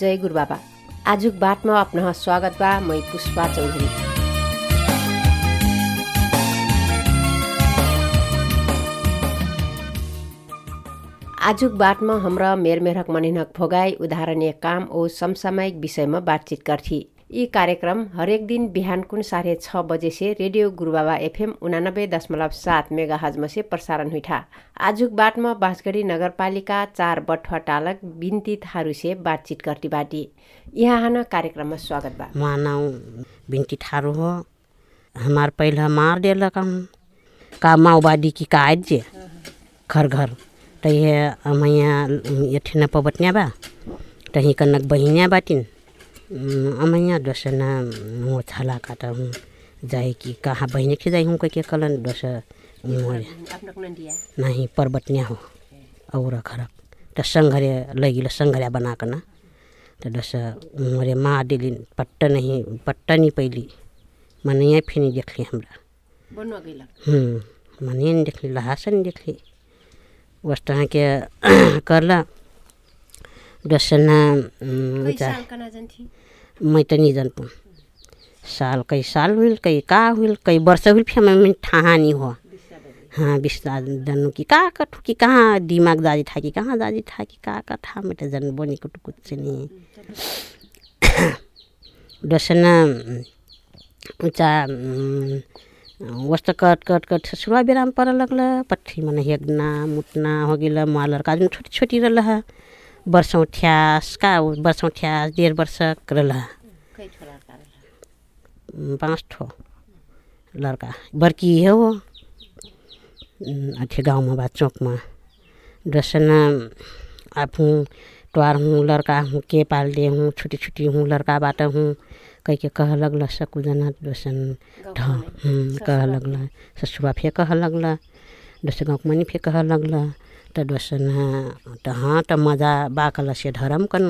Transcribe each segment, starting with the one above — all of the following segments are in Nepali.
जय गुरुबाबा आजुक बाटमा अपना स्वागत बा मै पुष्पा चौधरी। आजुक बाटमा हमरा मेरमेरक मनिनक भोगाई उदाहरणीय काम ओ समसामयिक विषयमा बातचित गर्थी। यी कार्यक्रम हरेक दिन बिहान कुन साढे छ बजे से रेडियो गुरुबाबा एफएम उनानब्बे दशमलव सात मेगा हजमा से प्रसारण हुइठा। आजुक बाटमा बाँसगढी नगरपालिका चार बठुवा टालक बिन्ती थारू से बातचित गर्टी बाटी। यहाँ हान कार्यक्रममा स्वागत बा। नाउ बिन्ती ठारू हो। हमार पहिला मार देलक का माओवादी की का जे घर घर तही अमैया यठिन पबटन्या बा। तही कनक बहिन्या बाटिन। अमैया दोसना हो छला काटा हूँ जाए कि कहाँ बहिनी के जाई हूँ कह कलन दोस नहीं परबटन्या हो और खरक त संघरे लगिल संघर्या बनाकन। त दोस मोरे माँ दिलिन पट्ट नहीं पट्ट नहीं पैली। मने फिनी देखली हमरा। बनुवा गइलक हम्म मने नहीं देखली लहासन देखली। वस्तु के करला जन्थी मैं त नहीं साल कई साल हुई कई का हुई कई वर्ष हुई फिर मैं ठहा नहीं हो हाँ बिस्ता दनु की का कठू की कहाँ दिमाग दादी था कि कहाँ दादी था कि का का था मैं तो जन बनी कुछ नहीं दसना ऊँचा वस्तु कट कट कट ससुरा बेराम पर लगल पट्ठी मन हेगना मुटना हो गल माँ लड़का जो छोटी छोटी रहा है वर्षौँ ठ्यास का वर्षौँ ठ्यास डेढ वर्ष रहा पाँच ठो लड़का। बड़की है। अठे गाँव में बा चौक में दसना आप हूँ लड़का हूँ के पाल दे हूँ छोटी छोटी हूँ लड़का बाटा हूँ कह के कह लगल सकू जना दोसन कह लगल ससुरा फे कह लगल दोस गाँव मनी फे कह लगल। त दोसन त हाँ त मज़ा बाकल से धर्म कन।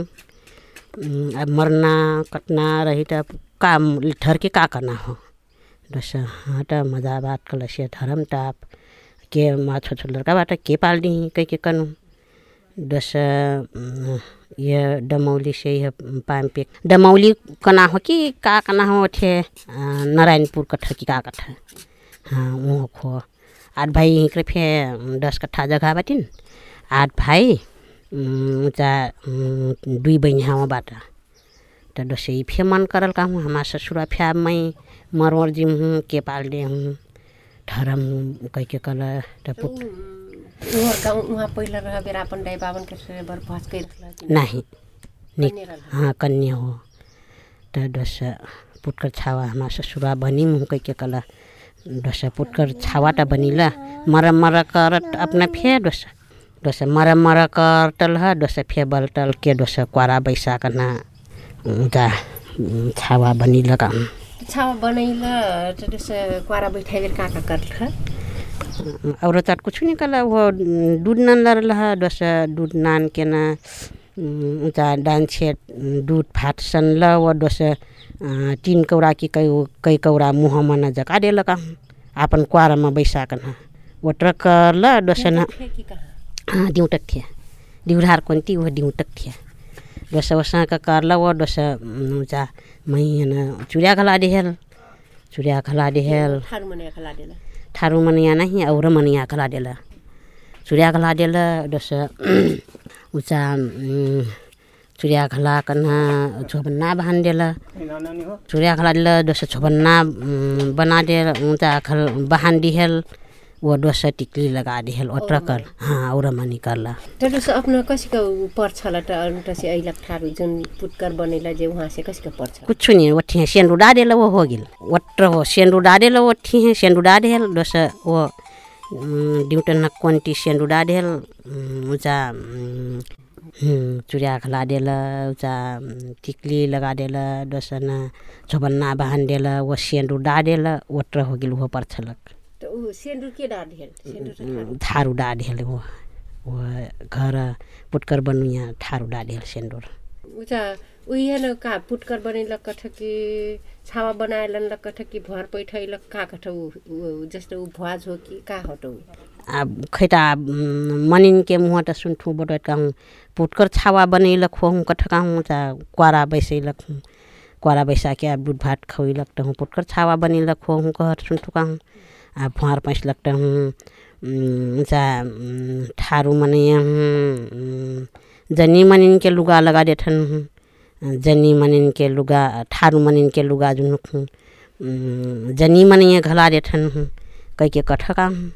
मरना कटना रही त का ठर के का करना हो? दोस हाँ त मज़ा बात कल से धर्म ताप के मा छोटो लड़का बाट, के पाल दी कह के कनु? दोस ये डमौली से यह पाम पे, डमौली कना हो कि का कना हो थे नारायणपुर कट्ठा कि का कट्ठा हाँ वहाँ खो। आठ भाइ हिँक्रे फे दस कट्ठा जग्गा बाटिन। आठ भाइ ऊँचा दुई बहिनी हाँवाबाट त दसैँ फे मन करल का हूँ हमार ससुरा फे मैं मरवर जिम हूँ के पाल दे हूँ। धरम कह के कल गइल नहीं निक। हाँ कन्या हो। त दस पुटकर छावा हमार ससुरा बनी मुँह कह के कल दस पुटकर छावा त बनिला। मर मर कर अपना फे दस दस मर मर कर टल है दस फे बल टल के दस क्वारा बैसा करना। उता छावा बनिला का। छावा बनैला त त्यस क्वारा बैठाइ का का करल और चाट कुछ नहीं कला वो दूध नान लरल है दस दूध नान के ना उता डान दूध फाट सन ल वो दस तीन कौड़ा की कई कई कौड़ा मुँह मन जका दे लगा। अपन क्वारा में बैसा कर वो ट्रक ल दस ना हाँ दिउँटक थिए दिउरार कोन्ती वो दिउँटक थिए दस वसा का कर वो दस उता मही न चुड़िया खला देहल चुड़िया खला देहल थारू मनिया नहीं और मनिया खला देला चुड़िया खला देला दस उचा चुड़िया खला कन्हा छोबन्ना बाँध देला। चुड़िया खला देला दस छोबन्ना बना दे ऊँचा खल बहान दिहल वो दस टिकली लगा दिहल और ट्रकल हाँ और मनी करला। त त्यस आफ्नो कसिको पर्छ ल त तसी अइलक थारू जुन पुटकर बनैला जे उहाँ से कसिको पर्छ कुछ नहीं ठीक है सेंडू डा देला वो हो गिल। वट्र हो सेंडू डा देला ठीक है सेंडू डा देल दस वो ड्यूटन क्वांटी सेंडू डा देल ऊँचा चुड़िया खिला देला ऊँचा टिकली लगा देला दस न छोबन्ना बहान देला वो सेंडू डा देला वट्र हो गिल वो ऊ सेन्डुर के थारू डा देल वो वो घर पुटकर बनुया थारू डा देल सेंडूर उचा उही न का पुटकर बनैलक कठ कि छावा बनाएलन लक कठ कि भर पैठैलक का कठ जस्तो ऊ भुवाज हो कि का हटौ आ खैटा मनिन के मुँह त सुनठू बटोट कहूँ पुटकर छावा बनैलक हो कठ कहूँ चा क्वारा बैसैलक हूँ। क्वारा बैसा के आ दूध भात खवैलक त हूँ पुटकर छावा बनैलक हो हूँ कहत सुनठू कहूँ। आ फुहार पैसलक त हूँ उम, चा उम, ठारू मनै हूँ जनी मनिन के लुगा लगा देठन हूँ। जनी मनिन के लुगा ठारू मनिन के लुगा जुनुक हूँ। जनी मनिए घला देठन हूँ। कह के कठ का हूँ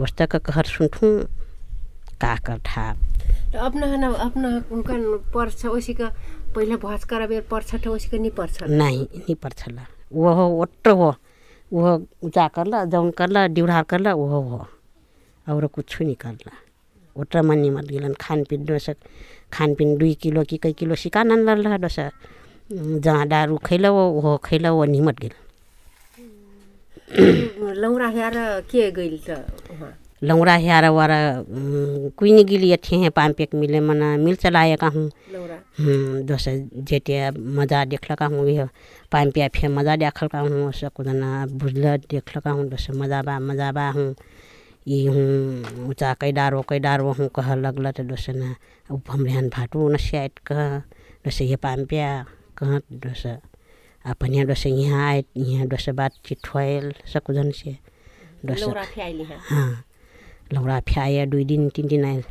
वस्तक कहर सुनठू का कर ठा त अपना हना अपना हुनकन पर्छ ओसिक पहिला भज कराबेर पर्छ त ओसिक नि पर्छ। नहीं नहीं पर्छला वो हो ओट्र हो। वो ऊँचा करला जौन करला डिउढार करला वो हो। और कुछ नहीं करला। ओट्र मनी मत गिलन। खान पिन दोस खान पिन दुई किलो कि कई किलो सिका नन लल दोस जहाँ दारू खैला वो खैला वो निमत गिल। लौरा हेर के गइल त लौरा हेरा वारा कुइनी गिली अठे हैं पाम पेक मिले मना मिल चलाएका हूँ लौरा जेटे मज़ा देखलका हूँ यह पाइम पिया फे मज़ा देखलका हूँ सकुदना बुझल देखलका हूँ दोस मज़ा बा मज़ा बा हूँ। ihun utakaidaro kaidaro kahalaglat dosana upamlehan bhatu nasiait ka dosa ia pampia kahat dosa apanya dosa यहाँ आए यहाँ dosa बातचीत होल सब जन से dosa लौरा फियाइली है हाँ लौरा फियाया दुई दिन तीन दिन आए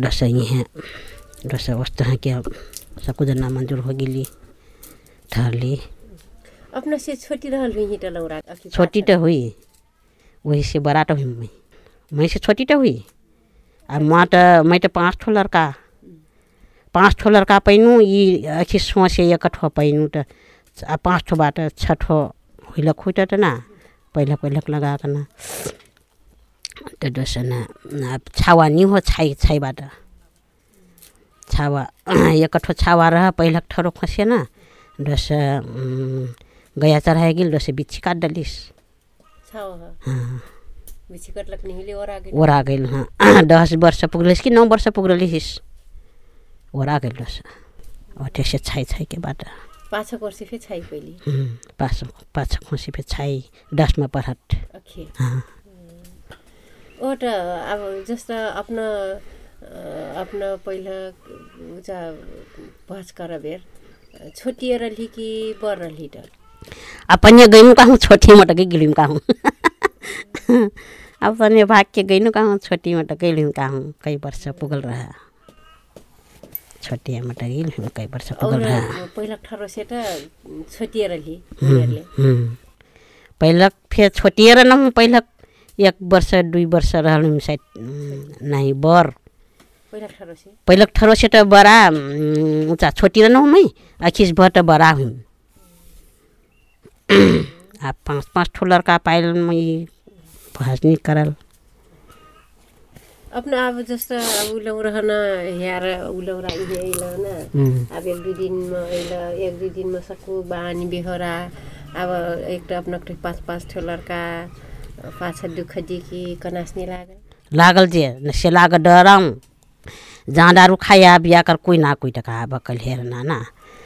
dosa यहाँ dosa वस्त है क्या सब जना मंजूर हो गई ठहर ली अपना से छोटी रहल हुई लौरा छोटी तो हुई वही से बड़ा तो हुई मैं। मैं से छोटी तो हुई। अब माँ तो मैं तो पाँच ठो लड़का। पाँच ठो लड़का पैनू ई अखि सोच से एक ठो पैनू तो आ पाँच ठो बाट छ ठो हुई तो ना पहिला पहिलक लगा कर ना तो दोस न छावा नहीं हो छाई छाईबाट छावा एक ठो छावा रह पहिलक ठरो खसे ना दोस उम, गया चढ़ाए गेल दोस बिच्छी काट डलिस ओरा गेल हाँ। दस वर्ष पुग्लिस कि नौ वर्ष पुग्लिस ओरा गेल दोस अठे से छाई छाई के बाट पाछक वर्ष फे छाइ पहिले हम्म, पाँच पाँच खुसी पे छाई दसमा पढ़त। ओट अब जस्ता अ, अपना पहिला उजा भज कराबेर छोटिएर रही कि बर त अपन ये गईनु कहूँ छोटी मोटक गिलिम कहूँ अपन भाग के गईनु कहूँ छोटी मोटक गिलिम कहूँ कई वर्ष पुगल रहा छोटी मोटक गिलिम कई वर्ष पुगल रहा पहिला ठरो से त छोटिएर हम्म। पहिलक फिर छोटिएर न पहिलक एक वर्ष दुई वर्ष रहल सायद नहीं बर पहिला ठरो से पहिलक ठरो से त बड़ा उम्, ऊँचा छोटी न मै अखिस भर त बड़ा हुँ आ पाँच पाँच ठो लड़का पाइल भजनी करल। अपना अब जस्तो अब उलौ रहन हेर उलौरा इहे अइल न। अब एक दुई दिनमा अइल एक दुई दिनमा सकु बानी बेहोरा। अब एक त अपना पाँच पाँच ठो लड़का पाछा दुःख देखि कनास्ने लागल लागल जे से लाग डराऊँ जहाँ दारू खाया बिया कर कोई ना कोई टका बकल हेर ना ना।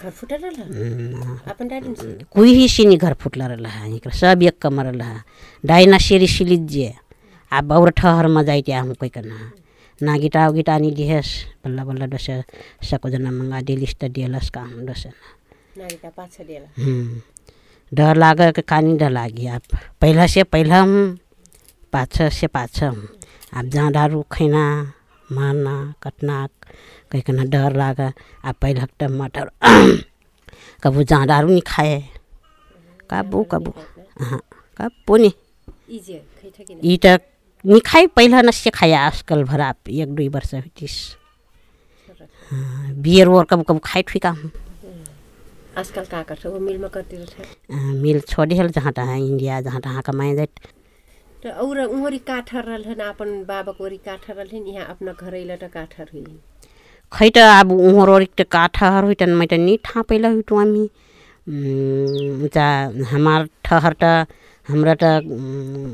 घर फुटेर ल हम्म, अपन डाडिन से कोही ही सिनी घर फुटला रहा इकर सब एक कमर रहा डाइना शेरी सिलिज जे. आ बौर ठहर में जाइते हम कोई करना ना गिटा गिटा नहीं दिहेस बल्ला बल्ला डस सको जना मंगा दिलिस त दिएलस का हम डस. नारीका पाछा देला हम्म, डर लाग के कानी डर लागी. आप पहला से पहला हम पाछ से पाछ हम आप जहाँ दारू खैना मारना कटना कहीं कहना डर लाग आप पहला त मटर। कबू जहाँ दारू नहीं खाए। कबू कबू। हाँ कबू नहीं इजे खैठ किन ई त नहीं खाए पहला नस्य खाया आजकल भरा एक दुई वर्ष हुइतिस। बियर ओर कबू कबू खाए ठुका हम आजकल का गर्छ वो मिलमा कतिर छ? मिल छोड़िहल जहाँ तहाँ इंडिया जहाँ तहाँ कमाए जाए त औरा उहरी काठर रहलन अपन बाबाको वरी काठर रहलन यहाँ अपना घरैला त काठर हुई खै त अब उहाँहरू त काठहर हुई तन मैं त नि ठा पहिला हुई तो हामी उचा हमार ठहर त हमरा त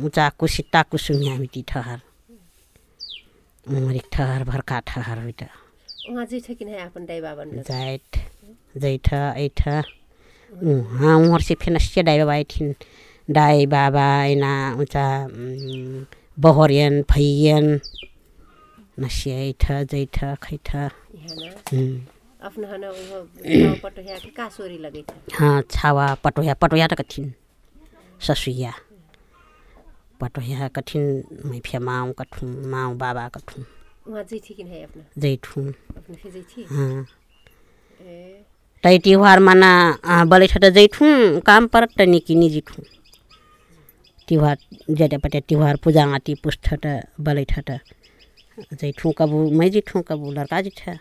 उचा कुसिता कुसुमी हामी ती ठहर। उमरी ठहर भरका ठहर त। उहाँ छ किन अपन दाइ बाबा जाइत जैठ ऐठ। हाँ उहाँहरू से फेन से दाई बाबा थिन् दाई बाबा एना उचा बहरियन फैयन नसियाइठ जैठ खैठ हाँ। छावा पटोया पटोया त कठिन। ससुया पटोया कठिन मैफिया माउ कठुँ माउ बाबा कठुँ जैठुँ हाँ तै तिहार माना बलै छ त जैठुँ काम परत त निकी निजिठुँ तिहार जेटापट्टि तिहार पूजा आँटी पुष्ठ त बलै छ त अच्छा, जैठू कबू मैं जिठूँ कबू लड़का जिठा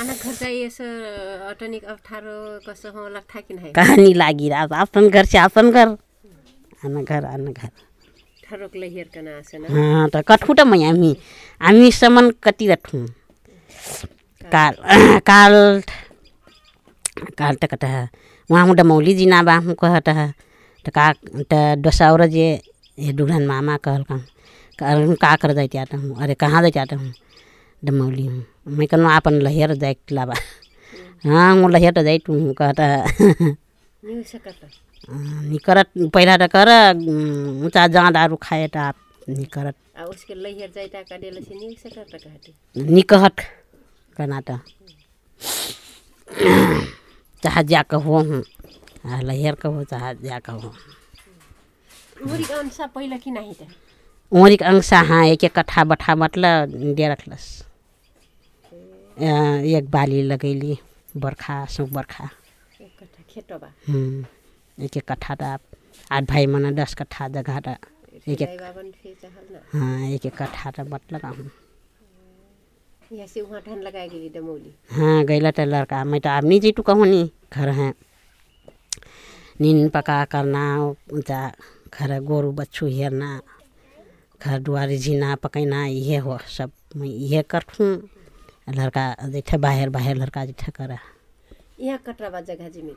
आना घर जाइए सर अटनिक अठारो कसो हो लगता कहानी लागी अपन घर से अपन घर। आना घर आना घर। ठरोक लहियर कना से हाँ, तो मैं आमी आमी समन कति रठू काल काल काल तक वहाँ मुडा मौली जी ना बा हम कहत है तो त का दसौर जे दुल्हन मामा कहल कारण का कर जायते आता हूँ? अरे कहाँ जायते आता हूँ? डमौली हूँ। मैं कहूँ आपन लहर जाए लाबा। हाँ वो लहर तो जाए तू कहता नहीं हाँ, पहला तो कर ऊँचा जाँ दारू खाए तो आप नहीं उसके लहर जाए का डेल से नहीं सकत कहते? नहीं कहत कहना तो। चाहे जा के हो हूँ लहर के हो चाहे जा के मुरी कौन सा पहले कि नहीं था ओरिक अंगसा हाँ एक एक कट्ठा बट्ठा बटल दे रखलस एक बाली लगेली बरखा सौ बरखा एक एक कट्ठा तो आठ भाई मन दस कट्ठा जगह एक एक हाँ एक एक कट्ठा टा बट लगा हूँ हाँ गैला टा लड़का मैं तो आप नहीं जीटू कहूँ नहीं घर है नींद पका करना घर गोरू बच्छू हेरना घर दुआरी झीना पकैना ये हो सब मैं ये करथूँ। लड़का जैठे बाहर बाहर लड़का जैठे कर। यहाँ कटरा बा जगह जिमी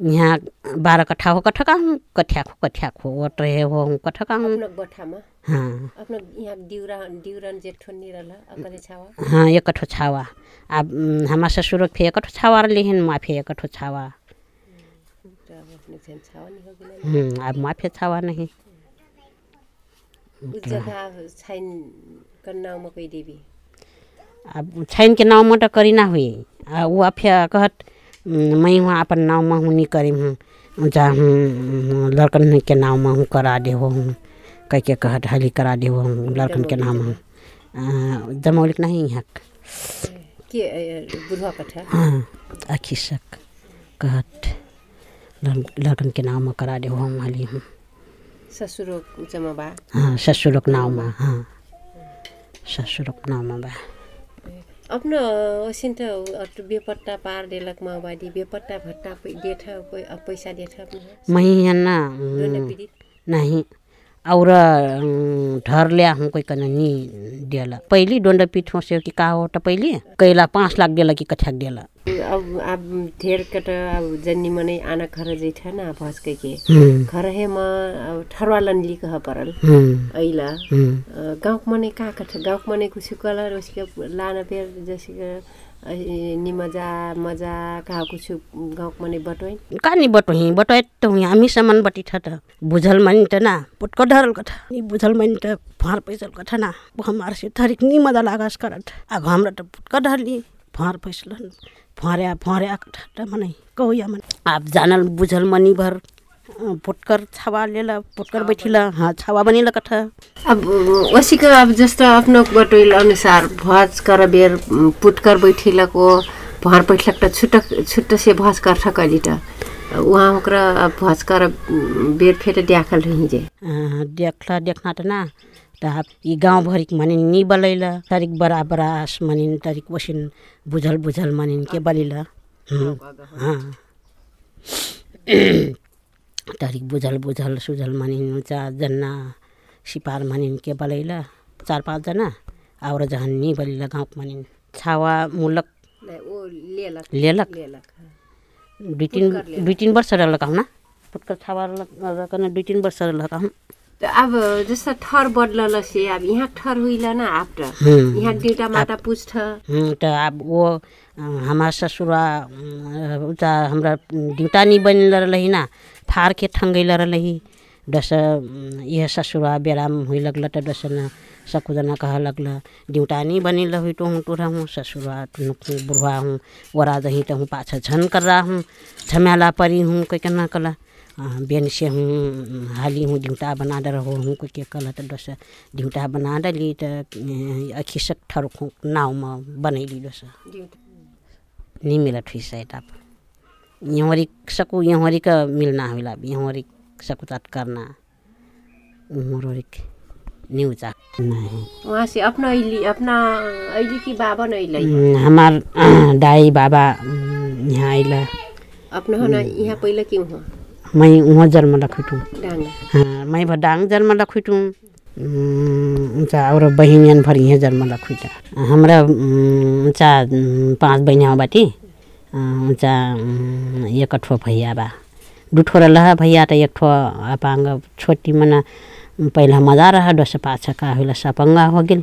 यहाँ बारह कट्ठा हो कट्ठा का हूँ कठिया खो कठिया खो ओट रहे हो हूँ कट्ठा का हूँ। आफ्नो बठामा हाँ यहाँ नि रहल अकले छावा? हाँ एक कठो छावा। अब हमार ससुर फे एक कठो छावा लेहिन माफे एक कठो छावा। त अब आफ्नो झन् छावा नि? हो कि देवी। अब नाव में तो करी ना हुई। वो अफिया कहत मैं वहाँ अपन नाव में हूँ नहीं करी हूँ। जा हूँ लड़कन के नाव में हूँ करा दे हो। हूँ कह के कहत हली करा दे हो हूँ लड़कन के नाम हूँ। जमौलिक नहीं कठा हाँ? अखिसक कहत लड़कन के नाम में करा दे हो हूँ हली हूँ। ससुरो उचामा बा। हाँ ससुरक नाव में हाँ। ससुरक नाव में बा। आफ्नो ओसिन त अटु बेपट्टा पार देलक माओवादी बेपट्टा भट्टा देठ अ, पैसा देठ अपना मैं यहाँ ना नहीं। और ढर लिया हूँ कोई कना नी दिला। पहली डोंडा पीठ हो से कि का हो त पहली? कैला पाँच लाख दिला कि कठ्याक दिला? अब अब धेर कट अब जन्नी मनै आना खर जैठ न भस्कै के। खर हे म अब ठरवालन लिक ह परल। ऐला। गाउँक मनै का कठ गाउँक मनै कुछ कलर उसके लाना पेर जैसे नि मजा मजा कहा कुछ गाउँक मनै बटोइन। का नि बटोही बटोए त हामी सम्म बटी छ त। बुझल मन त ना पुटको ढरल कथा। नि बुझल मन त फार पैसल कथा ना। हमार से थरिक नि मजा लागस करत। अब हाम्रो त पुटको ढरली फार पैसल फार्या फार्या त मनै कहुया मन। अब जानल बुझल मनी भर फुटकर छावा लेला फुटकर बैठिला हाँ छावा बनिला कथा अब वसीको अब जस्तो आफ्नो बटोइल अनुसार भज कर बेर पुटकर बैठिलको भर बैठलक त छुट्ट छुट्ट से भज कर कली त उहाँ ओकरा भज कर बेर फेर ड्याखल रही जे अ, देखला देखना त ना त यी गाउँभरिक मनिन नि बलैला तरिक बरा बरास मनिन तरिक वसिन बुझल बुझल मनिन के बलिला। हुँ, तरिक बुझल बुझल सुझल मनिन ऊँचा जन्ना सिपार मनिन के बलैला चार पाँचजना और जहन नि बलिला गाउँक मनिन। छावा मुलक लेलक। दुई तिन दुई तिन वर्ष रहलक हौ न फुटकर छावा रहलक दुई तिन वर्ष रहलक हौ अब जस्तो ठर बदलल से अब यहाँ ठर हुइल न आफ्टर। यहाँ दुइटा माता पुछ हम्म, त अब वो अ, हमार ससुरा उता हमरा ड्यूटा नहीं बनल ना फार के ठंगैल रही। डस उम, यह ससुरा बेराम हुई लगल त डस न सकुजना कह लगल डिउटानी बनिल हुई तो हूँ टूरा हूँ ससुरा तुनुक बुढ़वा हूँ वरा दही त हूँ पाछा झन कर रहा हूँ झमेला परी हूँ कोई के ना कला। बेन से हूँ हाली हूँ डिउटा बना डर हो हूँ कोई के कल त डस डिउटा बना डली त अखिसक ठर नावमा बनैली डस नहीं मिलत हुई साइड आप यहाँवरी सकू यहाँवरी का मिलना होला यहाँवरी सकू तात करना उमरोरिक न्यूजा नहीं वहाँ से अपना अइली अपना अइली कि बाबा न अइलै हम्म, हमार दाई बाबा यहाँ आइला अपना हो न यहाँ पहिला क्यों हो मैं वहाँ जन्म लखुटू हाँ मैं भडाङ जन्म लखुटू उचा और बहिनियन भर यहाँ जन्म लखुटा हमरा उचा पाँच बहिनी बाटी। उचा एक ठो भैया बा। दू ठो रह भैया त एक ठो अपाङ्ग। छोटी मना पहिला मजा रह दस पाछा का होला सपङ्गा हो गेल।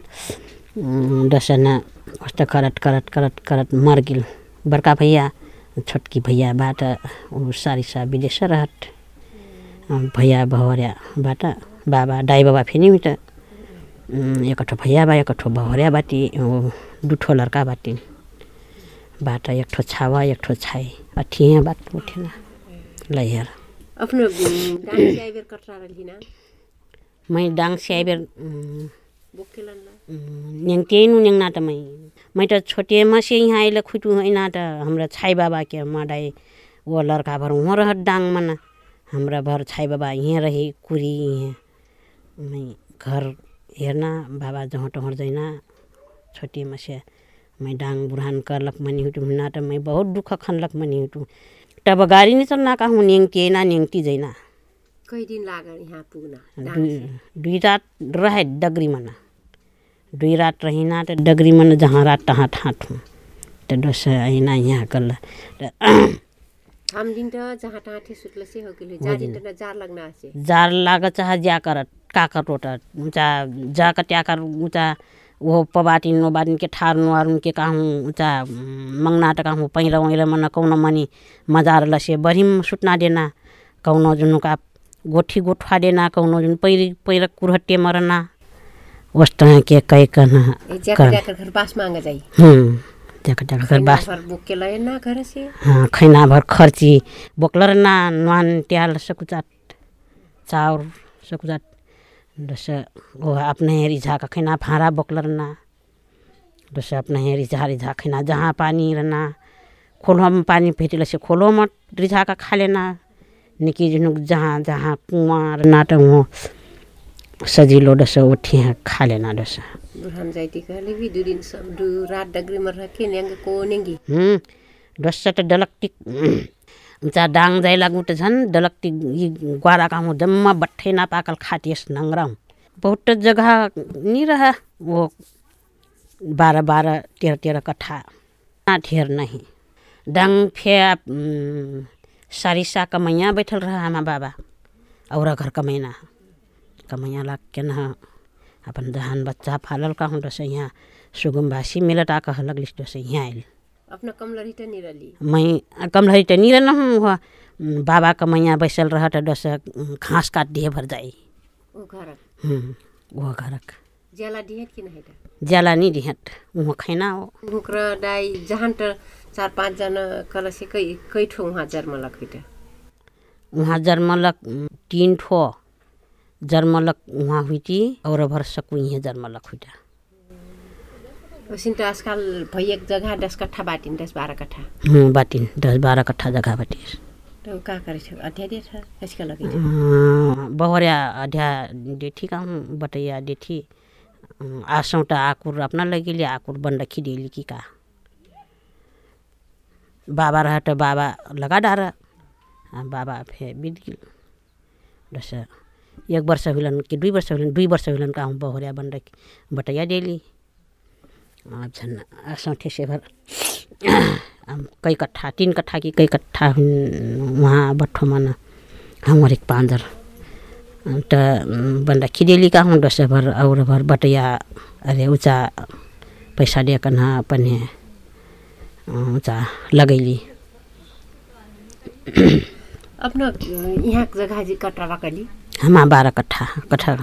उम्, दस न कस्तो करत करत करत करत मर गेल। बड़का भैया। छोटकी भैया बाट ऊ सारी सा विदेश रहत भैया भवरियाबाट बाबा दाई बाबा फेरि त उम्, एक ठो भैया बा एक ठो भवरिया बाटी दुठो लड़का बाटी बाट एक ठो छावा एक ठो छाई अठिया बात उठेन लैहर आफ्नो डाङ्गा आइबेर कटरा रहली ना मै डाङ स्याइबेर ना न्याङ तेनु न्याङ नाट मै त छोटे मसे यहाँ आइल खुटु हैना त हमरा छाई बाबा के मडाई वो लड़का भर वहाँ रहत डाङ मना। हमरा भर छाई बाबा यहाँ रही कुरी यहाँ मै घर हेर्न बाबा जहाँ टहर जैना छोटे मसे मै डाङ बुढान करलक मनी हुटु हुना त मै बहुत दुःख खनलक मनी हुटु। तब गाडी नि चल्ना का हुँ न्याङती ना न्याङती जैना। कति दिन लाग्यो यहाँ पुग्न दुई रात रहे डगरी मना। दुई रात रहिना त डगरी मन जहाँ रात तहाँ ठाँट हूँ। त डस ऐना यहाँ कल। जा न जार लाग चाह ज्या करत का कर रोटा ऊँचा जा का त्या कर ऊँचा वो पबाटिन ओबाटिन के ठार नुहारुन के काहूँ ऊँचा मंगना त काहूँ पहिरा वहिरा मन कौन मनी मजार लसे। बरिम सुटना देना कौनो जुन का गोठी गोठवा देना कौनो जुन पैरी पैर कुरहट्टे मरना। वस्तु के कई ज्याकर ज्याकर घर पास मांग जाई। हम्म जाकर जाकर घर बास। घर बोके लय ना घर से। हाँ खैना भर खर्ची। बोक्लर ना नुहान ट्याल सकुचाट चाउर सकुचाट दस वो अपने हेरी झा का खैना फारा बोक्लर ना। दस अपने हेरी झा रिझा खैना जहाँ पानी रहना। खोलो में पानी फेटिल से खोलो में रिझा का खा लेना। निकी जुनुक जहाँ जहाँ कुआँ रहना तो वो सजिलो रहेछ उठी खा लेना रहेछ डस्स त डलक्टिक उचा डाङ जाइ लागु त झन् डलक्टिक ग्वारा कामु जम्मा बट्ठै नपाकल खाटिएस नङ्ग्राउँ बहुत जग्गा नहीं रहा वो बारह बारह तेरह तेरह कट्ठा ना ढेर नहीं। डंग फे हम्म, सारिसा कमैया बैठल रहा हमारा बाबा और घर कमैना। ಕಮಯ್ಯ ಲಾಕ್ಯನ अपन दहन बच्चा फालल का हूँ तो डोसैया सुगमवासी मिलटा कहलक लिस्ट डोसैया आयल। अपना कमलरी टनी रही मैं कमलरी टनी रहना हूँ हुआ बाबा का मैया बैसल रह था तो डोस घास काट दिए भर जाई। वो घरक? हम्म जाला दिहत कि नहीं जाला नहीं दिहत वो खैना हो। भूकरा डाई जहाँ तर चार पाँच जन कल से कई कई ठो वहाँ जन्मलक हुई वहाँ जन्मलक तीन ठो। जन्मलक वहाँ हुई थी और भर सकू यहाँ जन्मलक हुई वसिन त आजकल भैया जगह दस कट्ठा बाटिन दस बाह्र कट्ठा। हम्म, बाटिन दस बाह्र कट्ठा जगह बाटी। त का करे छ? अध्याय छ यसका लगे बहरिया अध्या डेठी का हूँ बटैया डेठी आसौँ त आकुर अपना लगिले आकुर बन रखी डेली की का। बाबा रह त बाबा लगा डार बाबा फे बीत दस एक वर्ष हुलन कि दुई वर्ष हुलन दुई वर्ष हुलन का हूँ बहरिया बन रखी बटैया डेली। झन् आसौँ ठेसे भर अब कई कट्ठा तीन कट्ठा की कई कट्ठा वहाँ बट्ठो मन हम एक पाँजर। त बन्दा खिडेली का हूँ दस भर और भर बटैया अरे ऊँचा पैसा दे कन अपने ऊँचा लगैली। अपना यहाँ जगह जी कट्टा रकली हमा बारह कट्ठा कट्ठा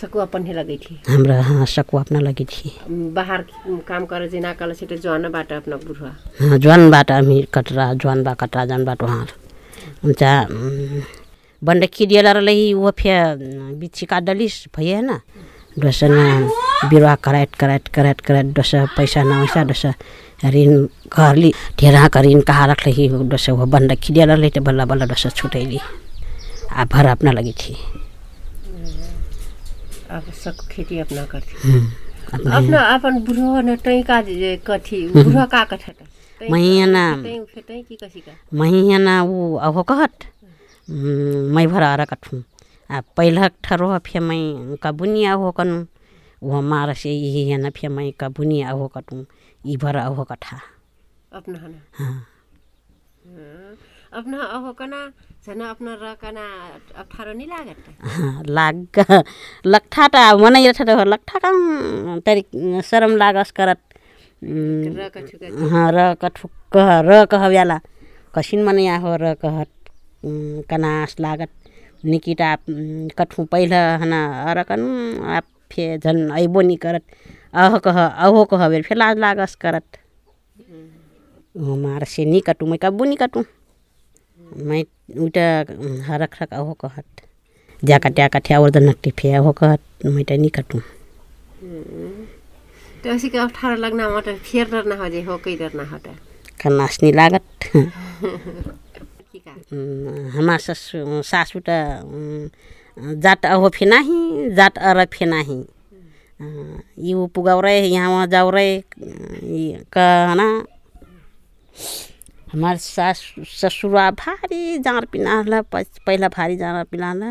सकु अपन हे लगे थी। हमरा हाँ सकु अपना लगी थी। बाहर काम करे जे ना कल से तो जवान बाट अपना बुढ़वा। हाँ ज्वानबाट हामी कटरा ज्वानबा कटरा जानबाट उहाँ हुन्छ बन्डकी दिएला रही वो फिर बिच्छी का डलिस ना? दोसर न बिरुवा कराइट कराइट कराइट कराइट दोसर पैसा न वैसा दोसर ऋण घरली ढेरा का ऋण कहाँ रख रही दोसर वो बन्डकी दिएला रही तो बल्ल बल्ल दोसर छुटैली। आ भर अपना लगे थी। हम्म। आप सब खेती अपना करती। हम्म, अपना अपन बुढ़ो न तई का कथी हम्म, बुढ़ो का कथत मही ना का मही वो अहो कहत? मैं भर आरा कथू आ पहलक ठरो फे मैं कबुनी अहो कनु वो मार से यही है ना फे मैं कबुनी अहो कटू ई भर अहो कथा। अपना हाँ। अपना अहो कना झन् अपना र कना अप्ठ्यारो नि लागत? हाँ, लाग लट्ठा त मनै रह लट्ठा काम तरी शरम लागस करत। र कछुका हाँ र कठुक्क र कह ब्याला कसिन मनै आहो र कहत कनास लागत। निकिटा कठु पहिला हना अर कनु आप फे झन् ऐबो नि करत। अह कह अहो कह बेर फे लाज लागस करत। मार से नि कटु मै कब्बु नि कटु। मै उटा हरक रक अहो कहत ज्याका ट्याका ठ्यावर नट्टी फे अहो कहत मै त नि कटु त्यसै के अप्ठ्यारो लाग्न मट फेर डर हो जे हो कै डर हो त कनास नि लागत। की का हमार ससु सासु त उम्, जात अहो फे नाही जात अर फे नाही। अँ, यू पुगाउरै यहाँ वहाँ जाउरै कहना। हमार सास ससुरा भारी जाँड पिनाला पहिला भारी जाँड पिनाला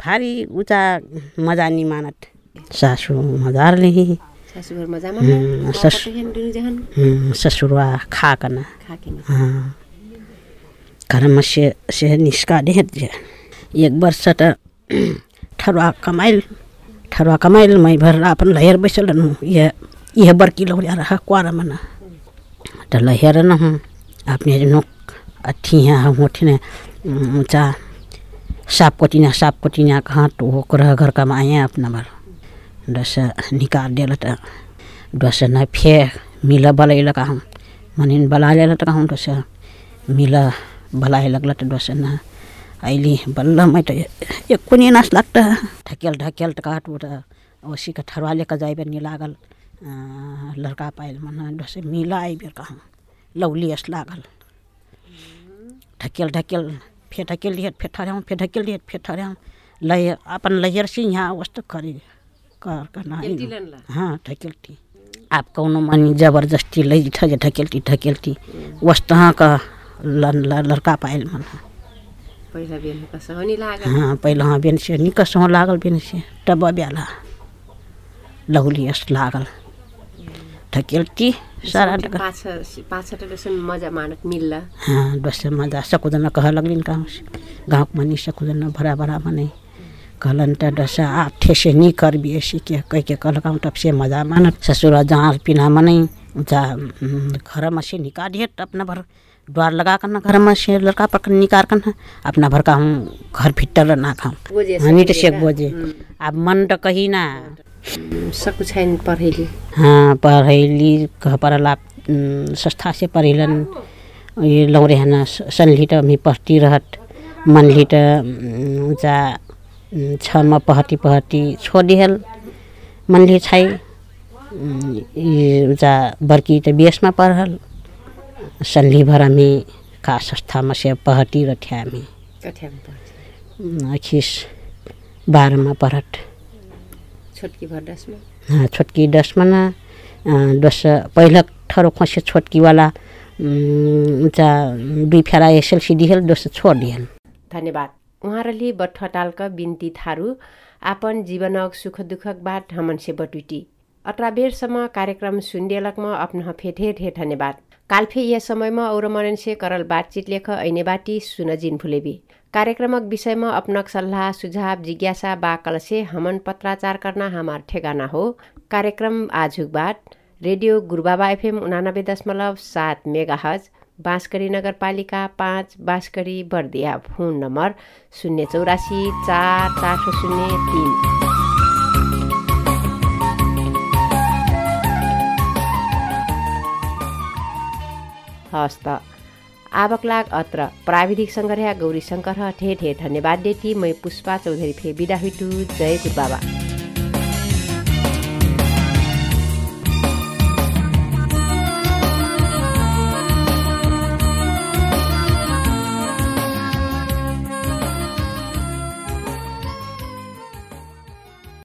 भारी उचा मज़ा नि मानत। सासु मजाले सासुघर मजामा उम्, सस- जहन? उम्, ससुरा खाकन हाँ। घरमा से से निस्काले जे। एक वर्ष त ठरुवा कमाइल ठरुवा कमाइल मै भर अपन लहेर बैसल रहनु। ये ये बर्की लौरिया रहा क्वारा मना। त लहेर न हूँ अपने नोक अथी है हम उठी ने ऊँचा साप कोटिना साप कोटिना कहाँ तो वो करह घर कमाए अपना भर दस निकाल दिया त दस न फे मिला बलैल कहूँ मनिन बलाले त कहूँ दस मिला बलाए लगल त दस न। अहिले बल्ल मै त एक कुनी नास लाग्छ ढकेल ढकेल त काटु त औसी का ठरवाले का जाइबे नि लागल। लड़का पाइल मन दस मिला आइबेर कहूँ। लौलियस लागल। ढकेल ढकेल फे ढकेल दिए फे ठहऱ्याउँ फे ढकेल दिए फे ठहऱ्याउँ लय अपन लैयर से यहाँ वस्तु करी कर करना हाँ। ढकेलती आप कौनो मानी ज़बरदस्ती लै छ जे ढकेलती ढकेलती। वस्तु हाँ का लड़का पाइल मन पहिला बेन हो हाँ पहिला हाँ बेन से निकसो लागल बेन से तब ब्याला। लहुलियस लागल। ढकेलती सारा मज़ा मानत मिल्ला। हाँ दोसर मज़ा। सकुदन कह लगलिन गाँव से गाँव मनी सकुदन भरा भरा मने कहलन त दस आप ठेसे नी कर बिएसी के कह के कहल गाँव तब से मज़ा मानत ससुर जहाँ पिना मने जा घर से निकाल दिए अपना भर द्वार लगा कर ना घर में से लड़का पकड़ निकाल कर ना अपना भर का हूँ घर फिट्टर ना खाऊँ। बोजे हमी तो सेक बोझे। अब मन तो कही ना सकु छैन पढेली हाँ पढ़ैली कह पढ़ला संस्था से पढ़िलन ये लौरे हना सनली त मी पढ़ती रहत। उम, जा उम, छमा पहती पहती छोड़ दिहल मनली छाई उम, ये जा बड़की त बेसमा पढ़ल सनली भर हमी का संस्थामा से पहती पढ्छ उम, अखिस बाह्रमा पढत छोटकी भड्डासमा हाँ, छोटकी दस पहिला ठरो खसे छोटकीवाला उम्, उचा दुई फेरा एसएलसी दिहल दोस छोड दिहल। धन्यवाद। उहाँहरूले बठटालका बिन्ती थारू आपन जीवनक सुख दुःखक बाट हमनसे बटुटी। अtra बेरसम्म कार्यक्रम सुन्डेलकमा अपना फे ढेर ढेर धन्यवाद। काल्फे यस समयमा और मननसे करल बातचित लेख ऐने बाटी सुन जिन भुलेबी कार्यक्रमक विषयमा अपनक सल्लाह सुझाव जिज्ञासा बा कलसे हमन पत्राचार करना हमार ठेगाना हो। कार्यक्रम आजुक बाट रेडियो गुरुबाबा एफएम उनानब्बे दशमलव सात मेगा हज बाँसकडी नगरपालिका पाँच बाँसकडी बर्दिया फोन नम्बर शून्य चौरासी चार चार सौ शून्य तिन। हस् त। आवक लाग अत्र प्राविधिक सङ्ग्रह गौरी शङ्कर ठे ठे धन्यवाद देती मै पुष्पा चौधरी फे बिदा हुइटु जय गुरु बाबा